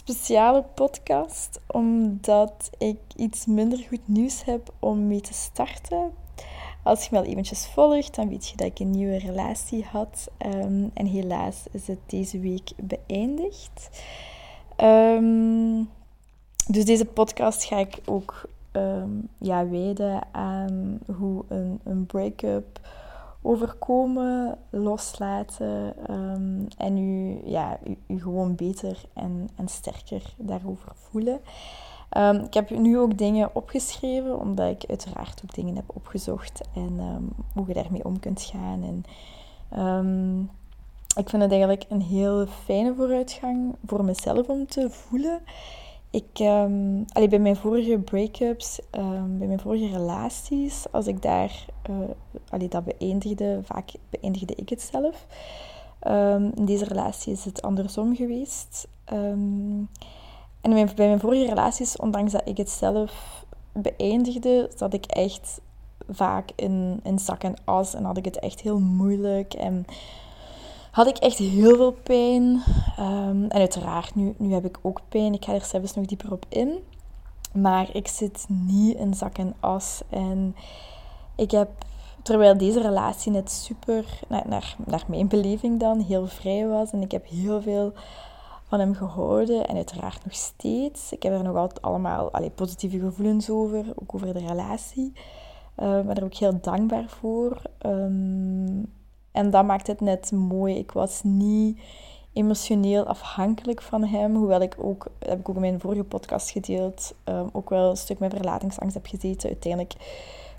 speciale podcast, omdat ik iets minder goed nieuws heb om mee te starten. Als je me al eventjes volgt, dan weet je dat ik een nieuwe relatie had. Ehm, en helaas is het deze week beëindigd. Um, dus deze podcast ga ik ook um, ja, wijden aan hoe een, een break-up overkomen, loslaten um, en u, ja, u, gewoon beter en, en sterker daarover voelen. Um, ik heb nu ook dingen opgeschreven, omdat ik uiteraard ook dingen heb opgezocht en um, hoe je daarmee om kunt gaan. En, ik vind het eigenlijk een heel fijne vooruitgang voor mezelf om te voelen. Ik, um, allee, bij mijn vorige break-ups, um, bij mijn vorige relaties, als ik daar uh, allee, dat beëindigde, vaak beëindigde ik het zelf. Um, in deze relatie is het andersom geweest. en bij mijn vorige relaties, ondanks dat ik het zelf beëindigde, zat ik echt vaak in, in zak en as en had ik het echt heel moeilijk. En had ik echt heel veel pijn. Um, en uiteraard, nu, nu heb ik ook pijn. Ik ga er zelfs nog dieper op in. Maar ik zit niet in zak en as. En ik heb, terwijl deze relatie net super, naar, naar, naar mijn beleving dan, heel vrij was. En ik heb heel veel van hem gehouden. En uiteraard nog steeds. Ik heb er nog altijd allemaal allee, positieve gevoelens over. Ook over de relatie. Uh, ik ben er ook heel dankbaar voor. Um, en dat maakt het net mooi. Ik was niet emotioneel afhankelijk van hem. Hoewel ik ook, dat heb ik ook in mijn vorige podcast gedeeld, um, ook wel een stuk met verlatingsangst heb gezeten. Uiteindelijk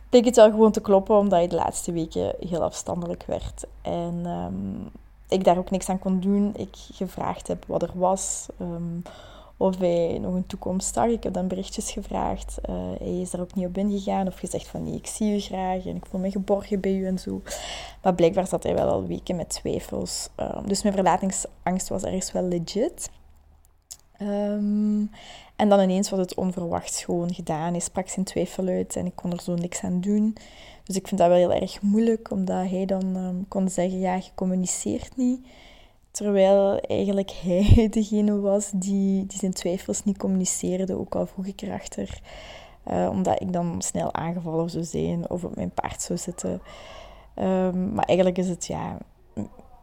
bleek het wel gewoon te kloppen, omdat je de laatste weken heel afstandelijk werd. En um, ik daar ook niks aan kon doen. Ik gevraagd heb wat er was. Um, of hij nog een toekomst zag. Ik heb dan berichtjes gevraagd. Uh, hij is er ook niet op ingegaan. Of gezegd van nee, ik zie u graag en ik voel me geborgen bij u en zo. Maar blijkbaar zat hij wel al weken met twijfels. Um, dus mijn verlatingsangst was ergens wel legit. Um, en dan ineens was het onverwachts gewoon gedaan. Hij sprak zijn twijfel uit en ik kon er zo niks aan doen. Dus ik vind dat wel heel erg moeilijk, omdat hij dan um, kon zeggen, ja, je communiceert niet. Terwijl eigenlijk hij degene was die, die zijn twijfels niet communiceerde, ook al vroeg ik erachter. Uh, omdat ik dan snel aangevallen zou zijn of op mijn paard zou zitten. Um, maar eigenlijk is het ja,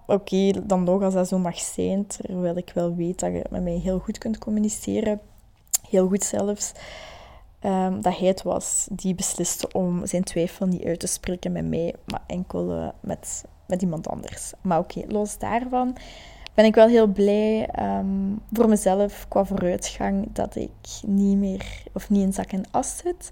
oké, dan nog als dat zo mag zijn, terwijl ik wel weet dat je met mij heel goed kunt communiceren, heel goed zelfs. Um, dat hij het was die besliste om zijn twijfel niet uit te spreken met mij, maar enkel uh, met, met iemand anders. Maar oké, los daarvan ben ik wel heel blij um, voor mezelf qua vooruitgang dat ik niet meer of niet in zak en as zit.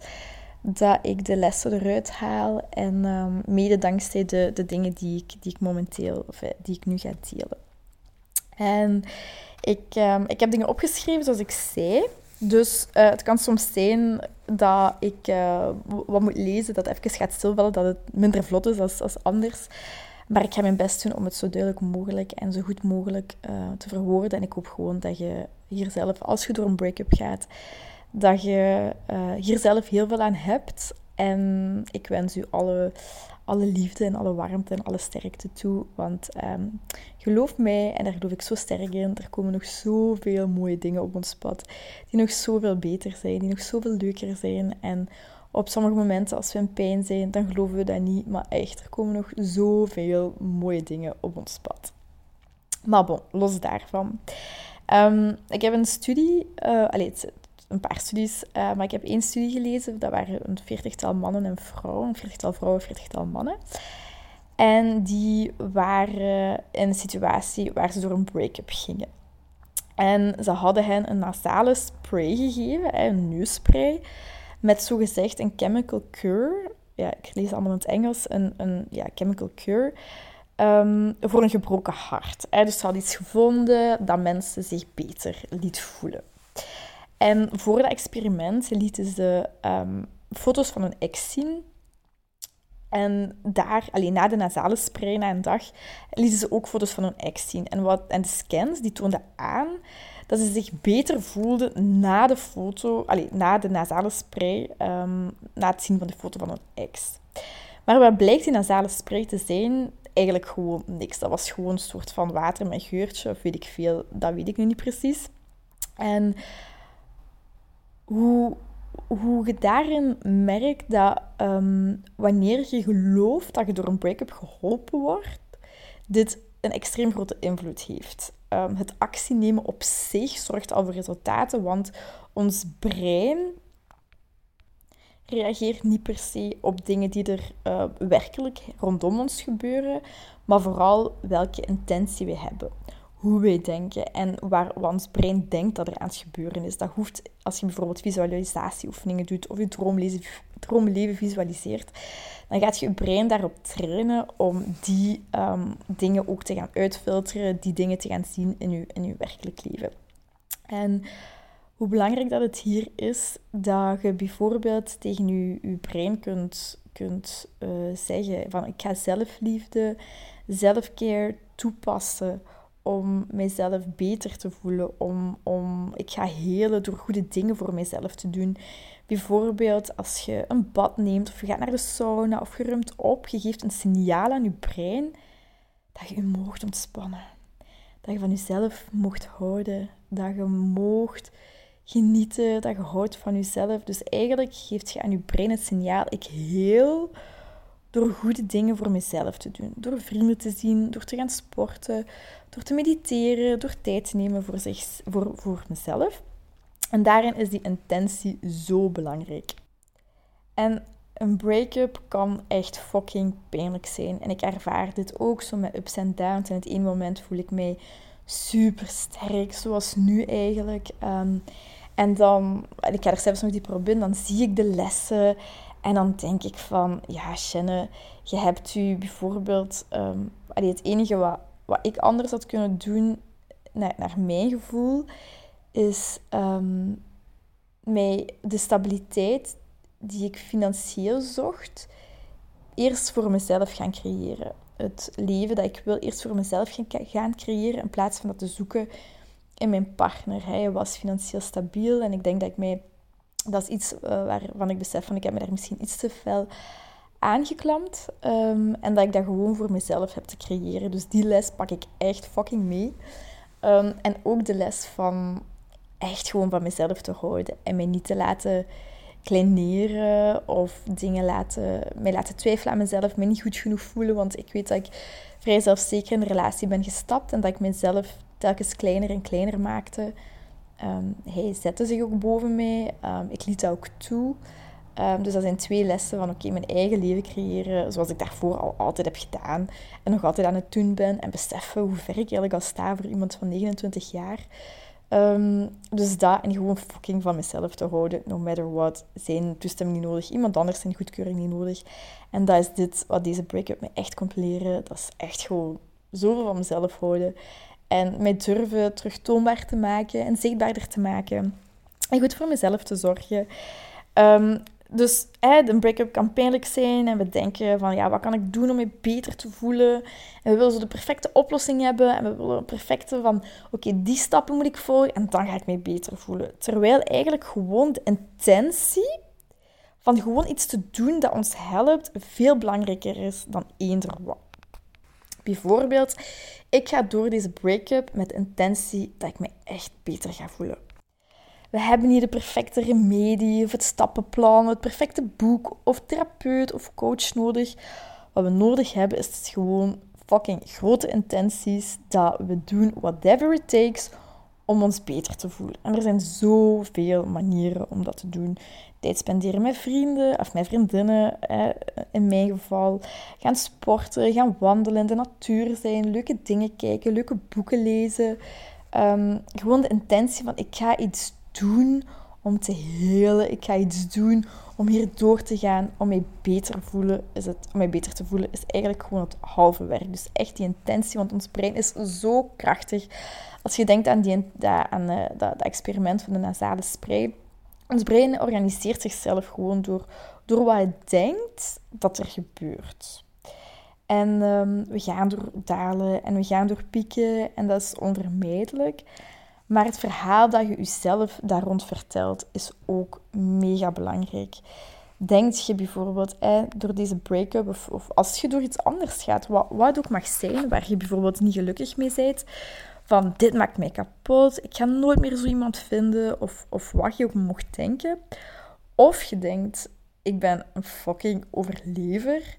Dat ik de lessen eruit haal en um, mede dankzij de, de dingen die ik, die ik momenteel, of eh, die ik nu ga delen. En ik, ik heb dingen opgeschreven zoals ik zei. Dus uh, het kan soms zijn dat ik uh, wat moet lezen, dat even gaat stilvallen, dat het minder vlot is als, als anders. Maar ik ga mijn best doen om het zo duidelijk mogelijk en zo goed mogelijk uh, te verwoorden. En ik hoop gewoon dat je hier zelf, als je door een break-up gaat, dat je hier zelf heel veel aan hebt. En ik wens u alle, alle liefde en alle warmte en alle sterkte toe. Want um, geloof mij, en daar geloof ik zo sterk in, er komen nog zoveel mooie dingen op ons pad. Die nog zoveel beter zijn, die nog zoveel leuker zijn. En op sommige momenten, als we in pijn zijn, dan geloven we dat niet. Maar echt, er komen nog zoveel mooie dingen op ons pad. Maar bon, los daarvan. Um, ik heb een studie, uh, allez, een paar studies, uh, maar ik heb één studie gelezen. Dat waren een veertigtal mannen en vrouwen. Een veertigtal vrouwen, een veertigtal mannen. En die waren in een situatie waar ze door een break-up gingen. En ze hadden hen een nasale spray gegeven, een neusspray met zogezegd een chemical cure. Ja, ik lees allemaal in het Engels. Een, een ja, chemical cure. Um, voor een gebroken hart. Dus ze had iets gevonden dat mensen zich beter liet voelen. En voor dat experiment lieten ze ehm, foto's van een ex zien. En daar, alleen na de nasale spray, na een dag, lieten ze ook foto's van hun ex zien. En, wat, en de scans die toonden aan dat ze zich beter voelde na de foto, allee, na de nasale spray, um, na het zien van de foto van hun ex. Maar wat blijkt die nasale spray te zijn? Eigenlijk gewoon niks. Dat was gewoon een soort van water met geurtje, of weet ik veel. Dat weet ik nu niet precies. En hoe, hoe je daarin merkt dat um, wanneer je gelooft dat je door een break-up geholpen wordt, dit een extreem grote invloed heeft. Um, het actie nemen op zich zorgt al voor resultaten, want ons brein reageert niet per se op dingen die er uh, werkelijk rondom ons gebeuren, maar vooral welke intentie we hebben hoe wij denken en waar ons brein denkt dat er aan het gebeuren is. Dat hoeft, als je bijvoorbeeld visualisatieoefeningen doet of je droomleven, droomleven visualiseert, dan gaat je brein daarop trainen om die um, dingen ook te gaan uitfilteren, die dingen te gaan zien in je, in je werkelijk leven. En hoe belangrijk dat het hier is dat je bijvoorbeeld tegen je, brein kunt, kunt uh, zeggen van ik ga zelfliefde, zelfcare toepassen om mijzelf beter te voelen. Om, om, ik ga helen door goede dingen voor mijzelf te doen. Bijvoorbeeld als je een bad neemt of je gaat naar de sauna of je ruimt op. Je geeft een signaal aan je brein dat je je moogt ontspannen. Dat je van jezelf mocht houden. Dat je moogt genieten. Dat je houdt van jezelf. Dus eigenlijk geeft je aan je brein het signaal: ik heel door goede dingen voor mezelf te doen. Door vrienden te zien, door te gaan sporten, door te mediteren, door tijd te nemen voor, zich, voor, voor mezelf. En daarin is die intentie zo belangrijk. En een break-up kan echt fucking pijnlijk zijn. En ik ervaar dit ook zo met ups en downs. En het ene moment voel ik mij super sterk, zoals nu eigenlijk. Um, en dan, ik ga er zelfs nog dieper op in, dan zie ik de lessen en dan denk ik van, ja, Shanne, je hebt u bijvoorbeeld... Um, het enige wat, wat ik anders had kunnen doen, naar, naar mijn gevoel, is um, mij de stabiliteit die ik financieel zocht, eerst voor mezelf gaan creëren. Het leven dat ik wil eerst voor mezelf gaan creëren, in plaats van dat te zoeken in mijn partner. Hij was financieel stabiel en ik denk dat ik mij dat is iets uh, waarvan ik besef van ik heb me daar misschien iets te fel aangeklampt. Um, en dat ik dat gewoon voor mezelf heb te creëren. Dus die les pak ik echt fucking mee. Um, en ook de les van echt gewoon van mezelf te houden. En mij niet te laten kleineren of dingen laten, mij laten twijfelen aan mezelf, mij niet goed genoeg voelen. Want ik weet dat ik vrij zelfzeker in de relatie ben gestapt en dat ik mezelf telkens kleiner en kleiner maakte. Um, hij zette zich ook boven mij. Um, ik liet dat ook toe. Um, dus dat zijn twee lessen van oké, mijn eigen leven creëren zoals ik daarvoor al altijd heb gedaan. En nog altijd aan het doen ben. En beseffen hoe ver ik eigenlijk al sta voor iemand van 29 jaar. dus dat en gewoon fucking van mezelf te houden. No matter what. Zijn toestemming niet nodig. Iemand anders zijn goedkeuring niet nodig. En dat is dit wat deze break-up me echt komt leren. Dat is echt gewoon zoveel van mezelf houden. En mij durven terug toonbaar te maken en zichtbaarder te maken. En goed voor mezelf te zorgen. Um, dus een break-up kan pijnlijk zijn en we denken van ja, wat kan ik doen om me beter te voelen? En we willen zo de perfecte oplossing hebben en we willen een perfecte van oké, die stappen moet ik volgen en dan ga ik me beter voelen. Terwijl eigenlijk gewoon de intentie van gewoon iets te doen dat ons helpt veel belangrijker is dan eender wat. Bijvoorbeeld, ik ga door deze break-up met intentie dat ik me echt beter ga voelen. We hebben niet de perfecte remedie of het stappenplan, het perfecte boek of therapeut of coach nodig. Wat we nodig hebben is gewoon fucking grote intenties dat we doen whatever it takes om ons beter te voelen. En er zijn zoveel manieren om dat te doen. Tijd spenderen met vrienden of met vriendinnen, in mijn geval. Gaan sporten, gaan wandelen, in de natuur zijn, leuke dingen kijken, leuke boeken lezen. Ehm, gewoon de intentie van ik ga iets doen om te helen. Ik ga iets doen om hier door te gaan, om mij beter, voelen, is het, om mij beter te voelen, is eigenlijk gewoon het halve werk. Dus echt die intentie, want ons brein is zo krachtig. Als je denkt aan, die, aan uh, dat, dat experiment van de nasale spray, ons brein organiseert zichzelf gewoon door, door wat het denkt dat er gebeurt. En ehm, we gaan door dalen en we gaan door pieken en dat is onvermijdelijk. Maar het verhaal dat je jezelf daar rond vertelt is ook mega belangrijk. Denk je bijvoorbeeld eh, door deze break-up of, of, als je door iets anders gaat, wat, wat ook mag zijn, waar je bijvoorbeeld niet gelukkig mee bent, van dit maakt mij kapot, ik ga nooit meer zo iemand vinden, of, of wat je ook mocht denken. Of je denkt, ik ben een fucking overlever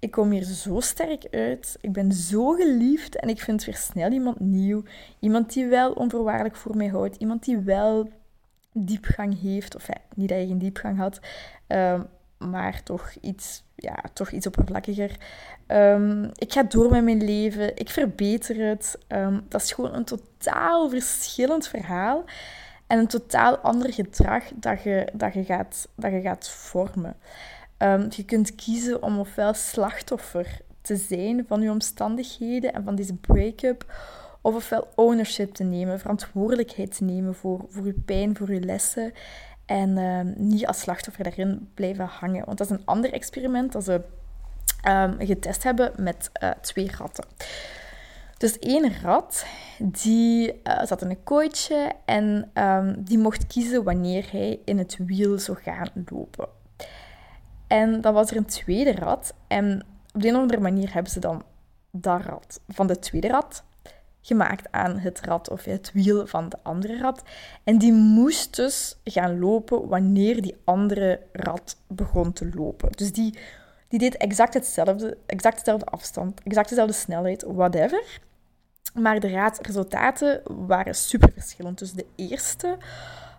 ik kom hier zo sterk uit. Ik ben zo geliefd en ik vind weer snel iemand nieuw. Iemand die wel onvoorwaardelijk voor mij houdt. Iemand die wel diepgang heeft. Of niet dat je geen diepgang had, ehm, maar toch iets, ja, toch iets oppervlakkiger. Um, ik ga door met mijn leven. Ik verbeter het. Ehm, dat is gewoon een totaal verschillend verhaal. En een totaal ander gedrag dat je, dat je, gaat, dat je gaat vormen. Um, je kunt kiezen om ofwel slachtoffer te zijn van je omstandigheden en van deze break-up, of ofwel ownership te nemen, verantwoordelijkheid te nemen voor, voor je pijn, voor je lessen. En um, niet als slachtoffer daarin blijven hangen. Want dat is een ander experiment dat ze um, getest hebben met uh, twee ratten. Dus één rat, die uh, zat in een kooitje en die mocht kiezen wanneer hij in het wiel zou gaan lopen. En dan was er een tweede rad. En op de een of andere manier hebben ze dan dat rad van de tweede rad gemaakt aan het rad of het wiel van de andere rad. En die moest dus gaan lopen wanneer die andere rad begon te lopen. Dus die, die deed exact hetzelfde, exact dezelfde afstand, exact dezelfde snelheid, whatever. Maar de raadresultaten waren super verschillend. Dus de eerste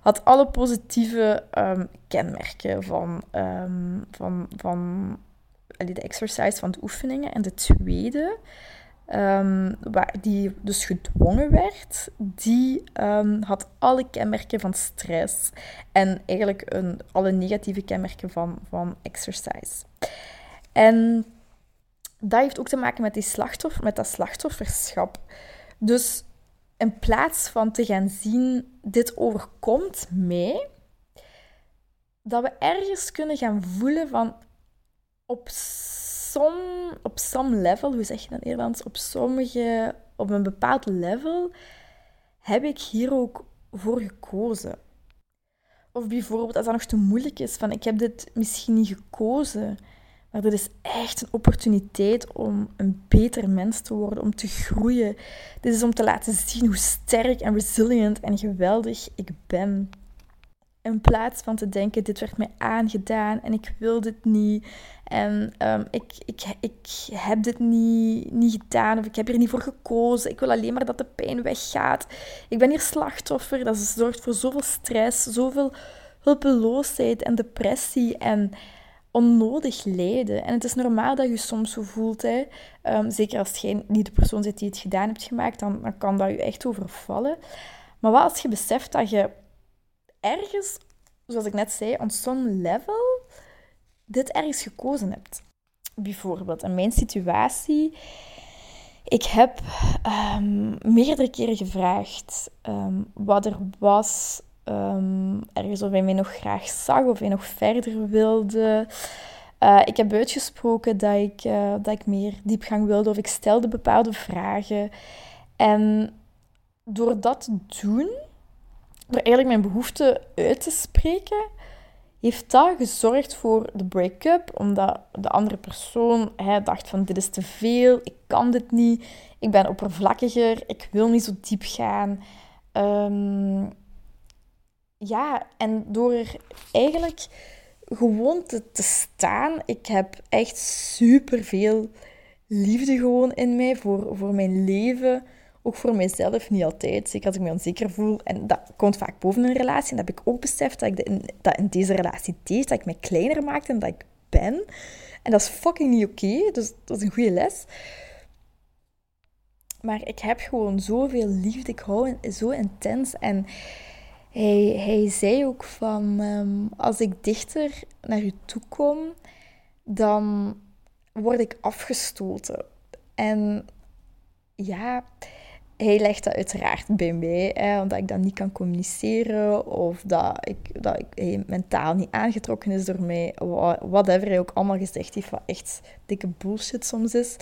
had alle positieve um, kenmerken van, um, van, van de exercise, van de oefeningen. En de tweede, um, waar die dus gedwongen werd, die had alle kenmerken van stress en eigenlijk een, alle negatieve kenmerken van, van exercise. En dat heeft ook te maken met, die slachtoffer, met dat slachtofferschap. Dus in plaats van te gaan zien, dit overkomt mij, dat we ergens kunnen gaan voelen van op op some level, hoe zeg je dat Nederlands? Op sommige, op een bepaald level heb ik hier ook voor gekozen. Of bijvoorbeeld als dat nog te moeilijk is, van ik heb dit misschien niet gekozen, maar dit is echt een opportuniteit om een beter mens te worden, om te groeien. Dit is om te laten zien hoe sterk en resilient en geweldig ik ben. In plaats van te denken, dit werd mij aangedaan en ik wil dit niet. En um, ik, ik, ik heb dit niet, niet gedaan of ik heb hier niet voor gekozen. Ik wil alleen maar dat de pijn weggaat. Ik ben hier slachtoffer. Dat zorgt voor zoveel stress, zoveel hulpeloosheid en depressie. En onnodig lijden. En het is normaal dat je soms zo voelt. Hè. Ehm, zeker als jij niet de persoon zit die het gedaan hebt gemaakt, dan kan dat je echt overvallen. Maar wat als je beseft dat je ergens, zoals ik net zei, on some level, dit ergens gekozen hebt. Bijvoorbeeld, in mijn situatie, ik heb um, meerdere keren gevraagd um, wat er was um, ergens of hij mij nog graag zag of hij nog verder wilde. Uh, ik heb uitgesproken dat ik, uh, dat ik meer diepgang wilde of ik stelde bepaalde vragen. En door dat te doen, door eigenlijk mijn behoefte uit te spreken, heeft dat gezorgd voor de break-up. Omdat de andere persoon hij dacht van dit is te veel, ik kan dit niet, ik ben oppervlakkiger, ik wil niet zo diep gaan. Um, ja, en door er eigenlijk gewoon te, te staan, ik heb echt super veel liefde gewoon in mij voor, voor mijn leven. Ook voor mijzelf, niet altijd. Zeker als ik me onzeker voel. En dat komt vaak boven een relatie. En dat heb ik ook beseft dat ik dat in deze relatie deed. Dat ik mij kleiner maakte dan dat ik ben. En dat is fucking niet oké. Dus dat is een goede les. Maar ik heb gewoon zoveel liefde. Ik hou zo intens. En hij, hij zei ook van, ehm, als ik dichter naar u toe kom, dan word ik afgestoten. En ja, hij legt dat uiteraard bij mij, hè, omdat ik dat niet kan communiceren of dat, ik, dat ik, hij mentaal niet aangetrokken is door mij. Whatever hij ook allemaal gezegd heeft, wat echt dikke bullshit soms is.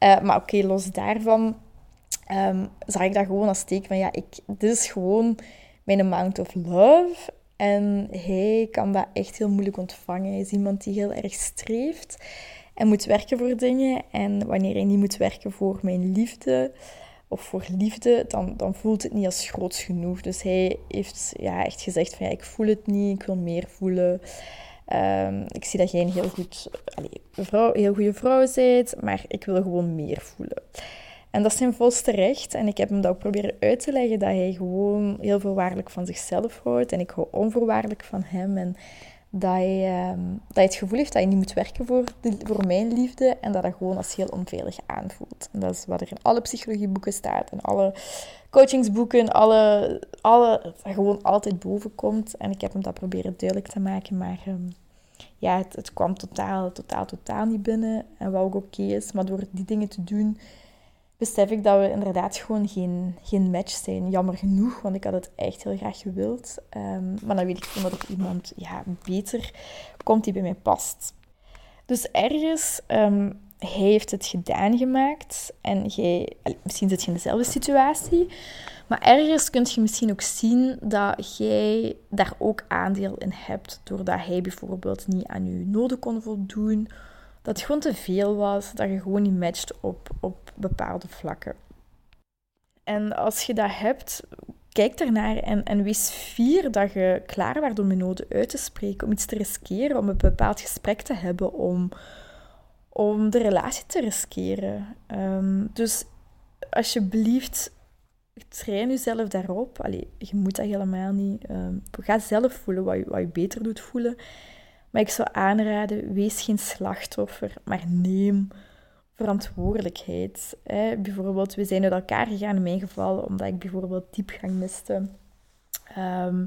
Uh, maar oké, los daarvan um, zag ik dat gewoon als teken van, ja, ik, dit is gewoon mijn amount of love. En hij kan dat echt heel moeilijk ontvangen. Hij is iemand die heel erg streeft en moet werken voor dingen. En wanneer hij niet moet werken voor mijn liefde of voor liefde, dan, dan voelt het niet als groot genoeg. Dus hij heeft ja, echt gezegd van ja, ik voel het niet, ik wil meer voelen. Um, ik zie dat jij een heel, goed, vrouw, heel goede vrouw bent, maar ik wil gewoon meer voelen. En dat is zijn volste recht. En ik heb hem dat ook proberen uit te leggen dat hij gewoon heel voorwaardelijk van zichzelf houdt. En ik hou onvoorwaardelijk van hem. En dat hij, um, dat hij het gevoel heeft dat hij niet moet werken voor, de, voor mijn liefde. En dat dat gewoon als heel onveilig aanvoelt. En dat is wat er in alle psychologieboeken staat. En alle coachingsboeken. Alle, alle, gewoon altijd boven komt. En ik heb hem dat proberen duidelijk te maken. Maar um, ja, het, het, kwam totaal, totaal, totaal niet binnen. En wat ook oké is. Maar door die dingen te doen besef ik dat we inderdaad gewoon geen, geen match zijn. Jammer genoeg, want ik had het echt heel graag gewild. Um, maar dan weet ik gewoon dat er iemand ja, beter komt die bij mij past. Dus ergens, um, hij heeft het gedaan gemaakt. En jij, misschien zit je in dezelfde situatie. Maar ergens kun je misschien ook zien dat jij daar ook aandeel in hebt. Doordat hij bijvoorbeeld niet aan je noden kon voldoen dat het gewoon te veel was, dat je gewoon niet matcht op, op bepaalde vlakken. En als je dat hebt, kijk daarnaar en, en wees fier dat je klaar was om je noden uit te spreken, om iets te riskeren, om een bepaald gesprek te hebben, om, om de relatie te riskeren. Um, dus alsjeblieft, train jezelf daarop. Allee, je moet dat helemaal niet. Um, ga zelf voelen wat je, wat je beter doet voelen. Maar ik zou aanraden, wees geen slachtoffer, maar neem verantwoordelijkheid. Hè. Bijvoorbeeld, we zijn uit elkaar gegaan in mijn geval, omdat ik bijvoorbeeld diepgang miste. Um,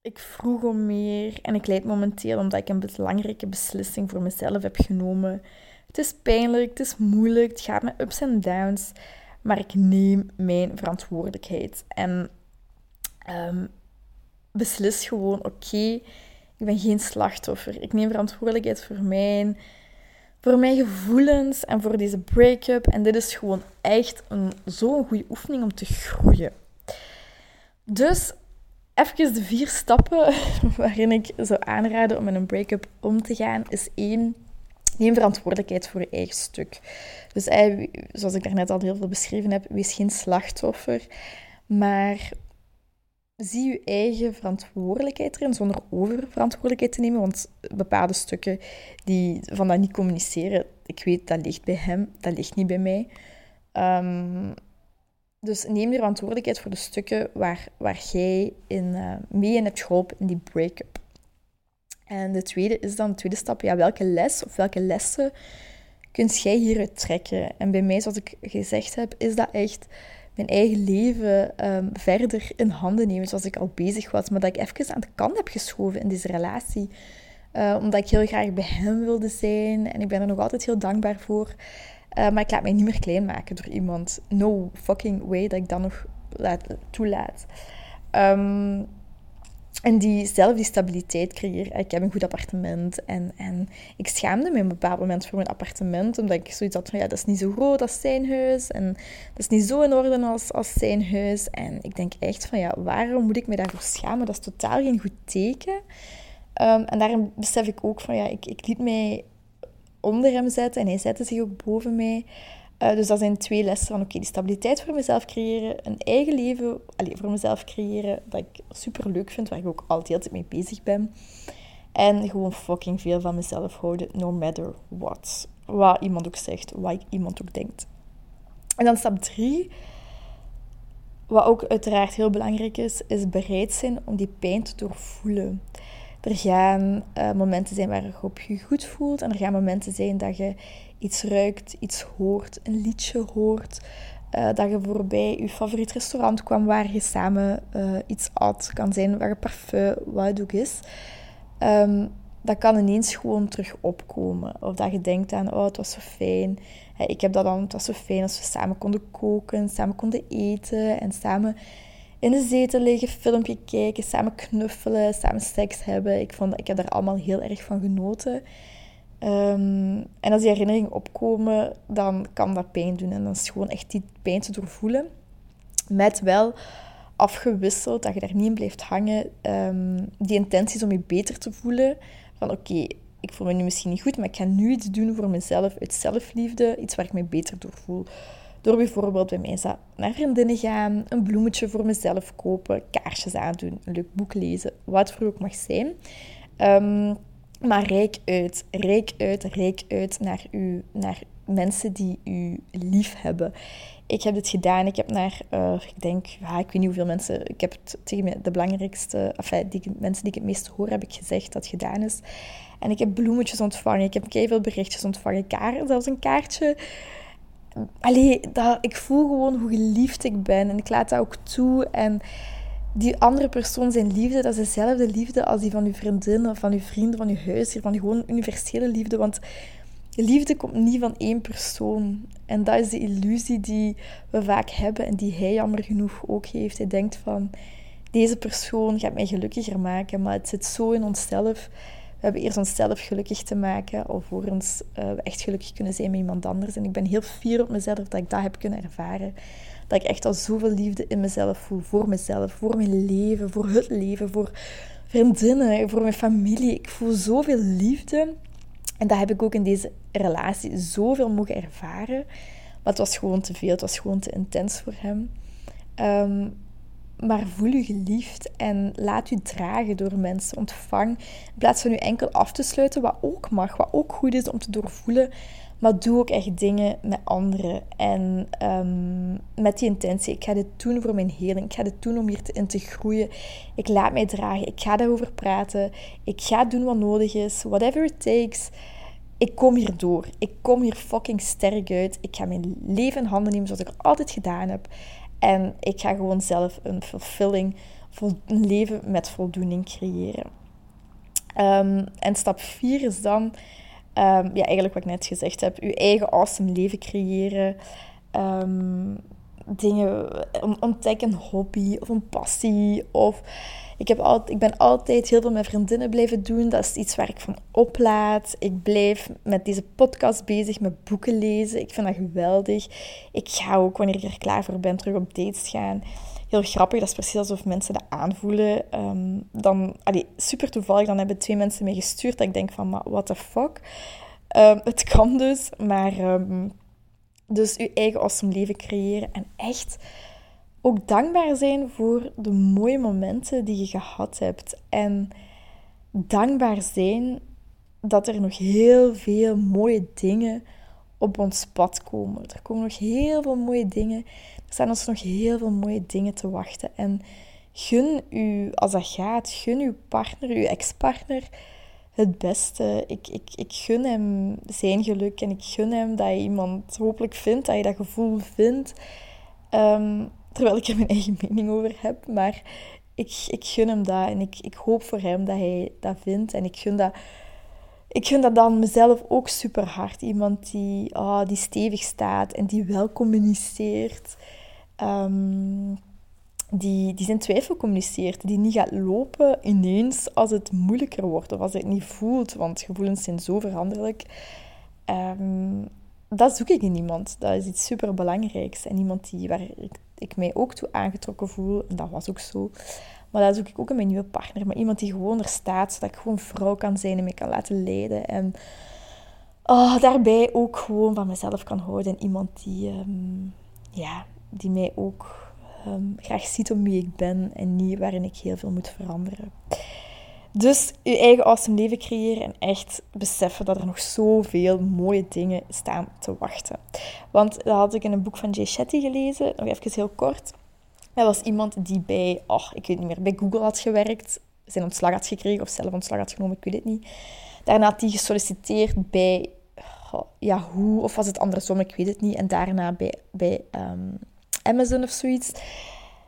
ik vroeg om meer en ik leid momenteel omdat ik een belangrijke beslissing voor mezelf heb genomen. Het is pijnlijk, het is moeilijk, het gaat met ups en downs, maar ik neem mijn verantwoordelijkheid. En um, beslis gewoon, oké, ik ben geen slachtoffer. Ik neem verantwoordelijkheid voor mijn, voor mijn gevoelens en voor deze break-up. En dit is gewoon echt zo'n goede oefening om te groeien. Dus even de vier stappen waarin ik zou aanraden om met een break-up om te gaan, is één, neem verantwoordelijkheid voor je eigen stuk. Dus zoals ik daarnet al heel veel beschreven heb, wees geen slachtoffer, maar zie je eigen verantwoordelijkheid erin, zonder oververantwoordelijkheid te nemen. Want bepaalde stukken die van dat niet communiceren, ik weet, dat ligt bij hem, dat ligt niet bij mij. Um, dus neem je verantwoordelijkheid voor de stukken waar, waar jij in, uh, mee in hebt geholpen in die break-up. En de tweede is dan, de tweede stap, ja, welke les of welke lessen kunt jij hieruit trekken? En bij mij, zoals ik gezegd heb, is dat echt mijn eigen leven um, verder in handen nemen zoals ik al bezig was. Maar dat ik even aan de kant heb geschoven in deze relatie. Uh, omdat ik heel graag bij hem wilde zijn. En ik ben er nog altijd heel dankbaar voor. Uh, maar ik laat mij niet meer klein maken door iemand. No fucking way dat ik dat nog laat, toelaat. Um, en die zelf die stabiliteit creëren. Ik heb een goed appartement. En, en ik schaamde me op een bepaald moment voor mijn appartement. Omdat ik zoiets had van, ja, dat is niet zo groot als zijn huis. En dat is niet zo in orde als, als zijn huis. En ik denk echt van, ja, waarom moet ik me daarvoor schamen? Dat is totaal geen goed teken. Um, en daarom besef ik ook van, ja, ik, ik liet mij onder hem zetten. En hij zette zich ook boven mij. Uh, dus dat zijn twee lessen van, oké, die stabiliteit voor mezelf creëren, een eigen leven allez, voor mezelf creëren, dat ik super leuk vind, waar ik ook altijd mee bezig ben. En gewoon fucking veel van mezelf houden, no matter what. Wat iemand ook zegt, wat iemand ook denkt. En dan stap drie, wat ook uiteraard heel belangrijk is, is bereid zijn om die pijn te doorvoelen. Er gaan uh, momenten zijn waar je je goed voelt. En er gaan momenten zijn dat je iets ruikt, iets hoort, een liedje hoort. Uh, dat je voorbij je favoriet restaurant kwam waar je samen uh, iets at. kan zijn waar je parfum, wat ook is. Um, dat kan ineens gewoon terug opkomen. Of dat je denkt aan, oh, het was zo fijn. ik heb dat dan, het was zo fijn als we samen konden koken, samen konden eten en samen in de zetel liggen, filmpje kijken, samen knuffelen, samen seks hebben. Ik, vond, ik heb daar allemaal heel erg van genoten. Ehm, en als die herinneringen opkomen, dan kan dat pijn doen. En dan is gewoon echt die pijn te doorvoelen. Met wel afgewisseld, dat je daar niet in blijft hangen. Um, die intenties om je beter te voelen. Van oké, ik voel me nu misschien niet goed, maar ik ga nu iets doen voor mezelf uit zelfliefde. Iets waar ik me beter door voel. Door bijvoorbeeld bij mij naar vriendinnen gaan, een bloemetje voor mezelf kopen, kaarsjes aandoen, een leuk boek lezen, wat voor ook mag zijn. Um, maar rijk uit, rijk uit, rijk uit naar, u, naar mensen die u lief hebben. Ik heb dit gedaan. Ik heb naar, uh, ik denk, ja, ik weet niet hoeveel mensen. Ik heb het tegen de belangrijkste, enfin, die mensen die ik het meest hoor, heb ik gezegd dat gedaan is. En ik heb bloemetjes ontvangen. Ik heb veel berichtjes ontvangen. Kaart, zelfs een kaartje. Allee, dat, ik voel gewoon hoe geliefd ik ben. En ik laat dat ook toe. En die andere persoon zijn liefde, dat is dezelfde liefde als die van uw vriendin of van uw vrienden, van uw huisheer, van gewoon universele liefde. Want liefde komt niet van één persoon. En dat is de illusie die we vaak hebben en die hij jammer genoeg ook heeft. Hij denkt van, deze persoon gaat mij gelukkiger maken, maar het zit zo in onszelf. We hebben eerst onszelf gelukkig te maken, alvorens we echt gelukkig kunnen zijn met iemand anders. En ik ben heel fier op mezelf dat ik dat heb kunnen ervaren. Dat ik echt al zoveel liefde in mezelf voel. Voor mezelf, voor mijn leven, voor het leven, voor vriendinnen, voor mijn familie. Ik voel zoveel liefde. En dat heb ik ook in deze relatie zoveel mogen ervaren. Maar het was gewoon te veel. Het was gewoon te intens voor hem. Ehm, maar voel je geliefd en laat u dragen door mensen. Ontvang in plaats van u enkel af te sluiten, wat ook mag, wat ook goed is om te doorvoelen. Maar doe ook echt dingen met anderen. En ehm, met die intentie. Ik ga dit doen voor mijn heling. Ik ga dit doen om hierin te groeien. Ik laat mij dragen. Ik ga daarover praten. Ik ga doen wat nodig is. Whatever it takes. Ik kom hier door. Ik kom hier fucking sterk uit. Ik ga mijn leven in handen nemen zoals ik altijd gedaan heb. En ik ga gewoon zelf een fulfilling, een leven met voldoening creëren. Ehm, en stap 4 is dan Um, ja, eigenlijk wat ik net gezegd heb. Je eigen awesome leven creëren. Um, dingen ontdekken, een hobby of een passie. Of ik, heb altijd, ik ben altijd heel veel met vriendinnen blijven doen. Dat is iets waar ik van oplaad. Ik blijf met deze podcast bezig, met boeken lezen. Ik vind dat geweldig. Ik ga ook, wanneer ik er klaar voor ben, terug op dates gaan heel grappig. Dat is precies alsof mensen dat aanvoelen. Um, dan, super toevallig, dan hebben twee mensen mij gestuurd dat ik denk van, what the fuck? Um, het kan dus, maar... Um, dus je eigen awesome leven creëren en echt ook dankbaar zijn voor de mooie momenten die je gehad hebt. En dankbaar zijn dat er nog heel veel mooie dingen op ons pad komen. Er komen nog heel veel mooie dingen staan ons nog heel veel mooie dingen te wachten. En gun u, als dat gaat, gun uw partner, uw ex-partner, het beste. Ik, ik, ik gun hem zijn geluk en ik gun hem dat je iemand hopelijk vindt, dat je dat gevoel vindt. Ehm, terwijl ik er mijn eigen mening over heb, maar ik, ik gun hem dat en ik, ik hoop voor hem dat hij dat vindt. En ik gun dat, ik gun dat dan mezelf ook super hard. Iemand die, oh, die stevig staat en die wel communiceert. Um, die, die zijn twijfel communiceert, die niet gaat lopen ineens als het moeilijker wordt of als het niet voelt, want gevoelens zijn zo veranderlijk. Um, dat zoek ik in iemand. Dat is iets super belangrijks. En iemand die, waar ik, mij ook toe aangetrokken voel, en dat was ook zo. Maar dat zoek ik ook in mijn nieuwe partner. Maar iemand die gewoon er staat, zodat ik gewoon vrouw kan zijn en me kan laten leiden. En oh, daarbij ook gewoon van mezelf kan houden. En iemand die, um, ja, die mij ook ehm, graag ziet om wie ik ben en niet waarin ik heel veel moet veranderen. Dus je eigen awesome leven creëren en echt beseffen dat er nog zoveel mooie dingen staan te wachten. Want dat had ik in een boek van Jay Shetty gelezen, nog even heel kort. Hij was iemand die bij, oh, ik weet niet meer, bij Google had gewerkt, zijn ontslag had gekregen of zelf ontslag had genomen, ik weet het niet. Daarna had hij gesolliciteerd bij ja, hoe, of was het andersom, ik weet het niet. En daarna bij, bij ehm, Amazon of zoiets.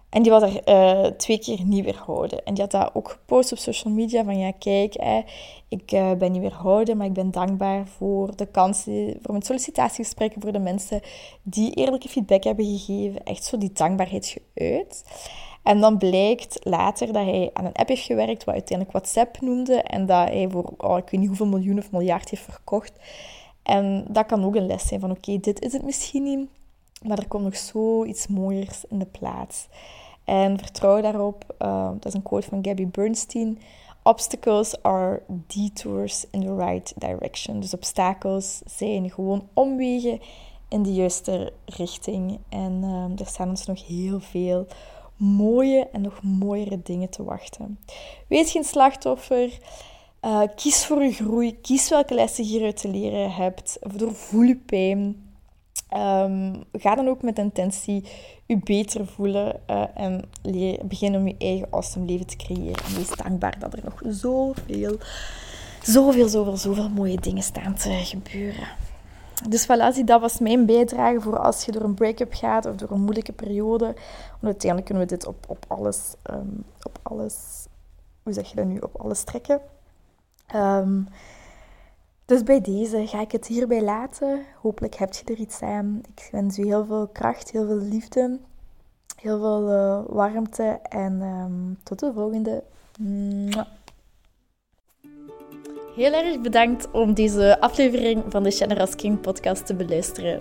En die was er uh, twee keer niet weerhouden. En die had dat ook gepost op social media. Van ja, kijk, hè, ik uh, ben niet weerhouden, maar ik ben dankbaar voor de kansen, voor mijn sollicitatiegesprekken, voor de mensen die eerlijke feedback hebben gegeven. Echt zo die dankbaarheid geuit. En dan blijkt later dat hij aan een app heeft gewerkt, wat uiteindelijk WhatsApp noemde. En dat hij voor, oh, ik weet niet hoeveel miljoen of miljard heeft verkocht. En dat kan ook een les zijn van, oké, dit is het misschien niet, maar er komt nog zoiets mooiers in de plaats. En vertrouw daarop. Uh, dat is een quote van Gabby Bernstein. Obstacles are detours in the right direction. Dus obstakels zijn gewoon omwegen in de juiste richting. En uh, er staan ons nog heel veel mooie en nog mooiere dingen te wachten. Wees geen slachtoffer. Uh, kies voor je groei. Kies welke lessen je hieruit te leren hebt. Doorvoel je pijn. Um, ga dan ook met intentie je beter voelen uh, en begin om je eigen awesome leven te creëren. En wees dankbaar dat er nog zoveel, zoveel, zoveel, zoveel mooie dingen staan te gebeuren. Dus voilà, dat was mijn bijdrage voor als je door een break-up gaat of door een moeilijke periode. Want uiteindelijk kunnen we dit op, op alles, um, op alles, hoe zeg je dat nu, op alles trekken. Um, dus bij deze ga ik het hierbij laten. Hopelijk heb je er iets aan. Ik wens u heel veel kracht, heel veel liefde, heel veel uh, warmte en um, tot de volgende. Heel erg bedankt om deze aflevering van de Generous King podcast te beluisteren.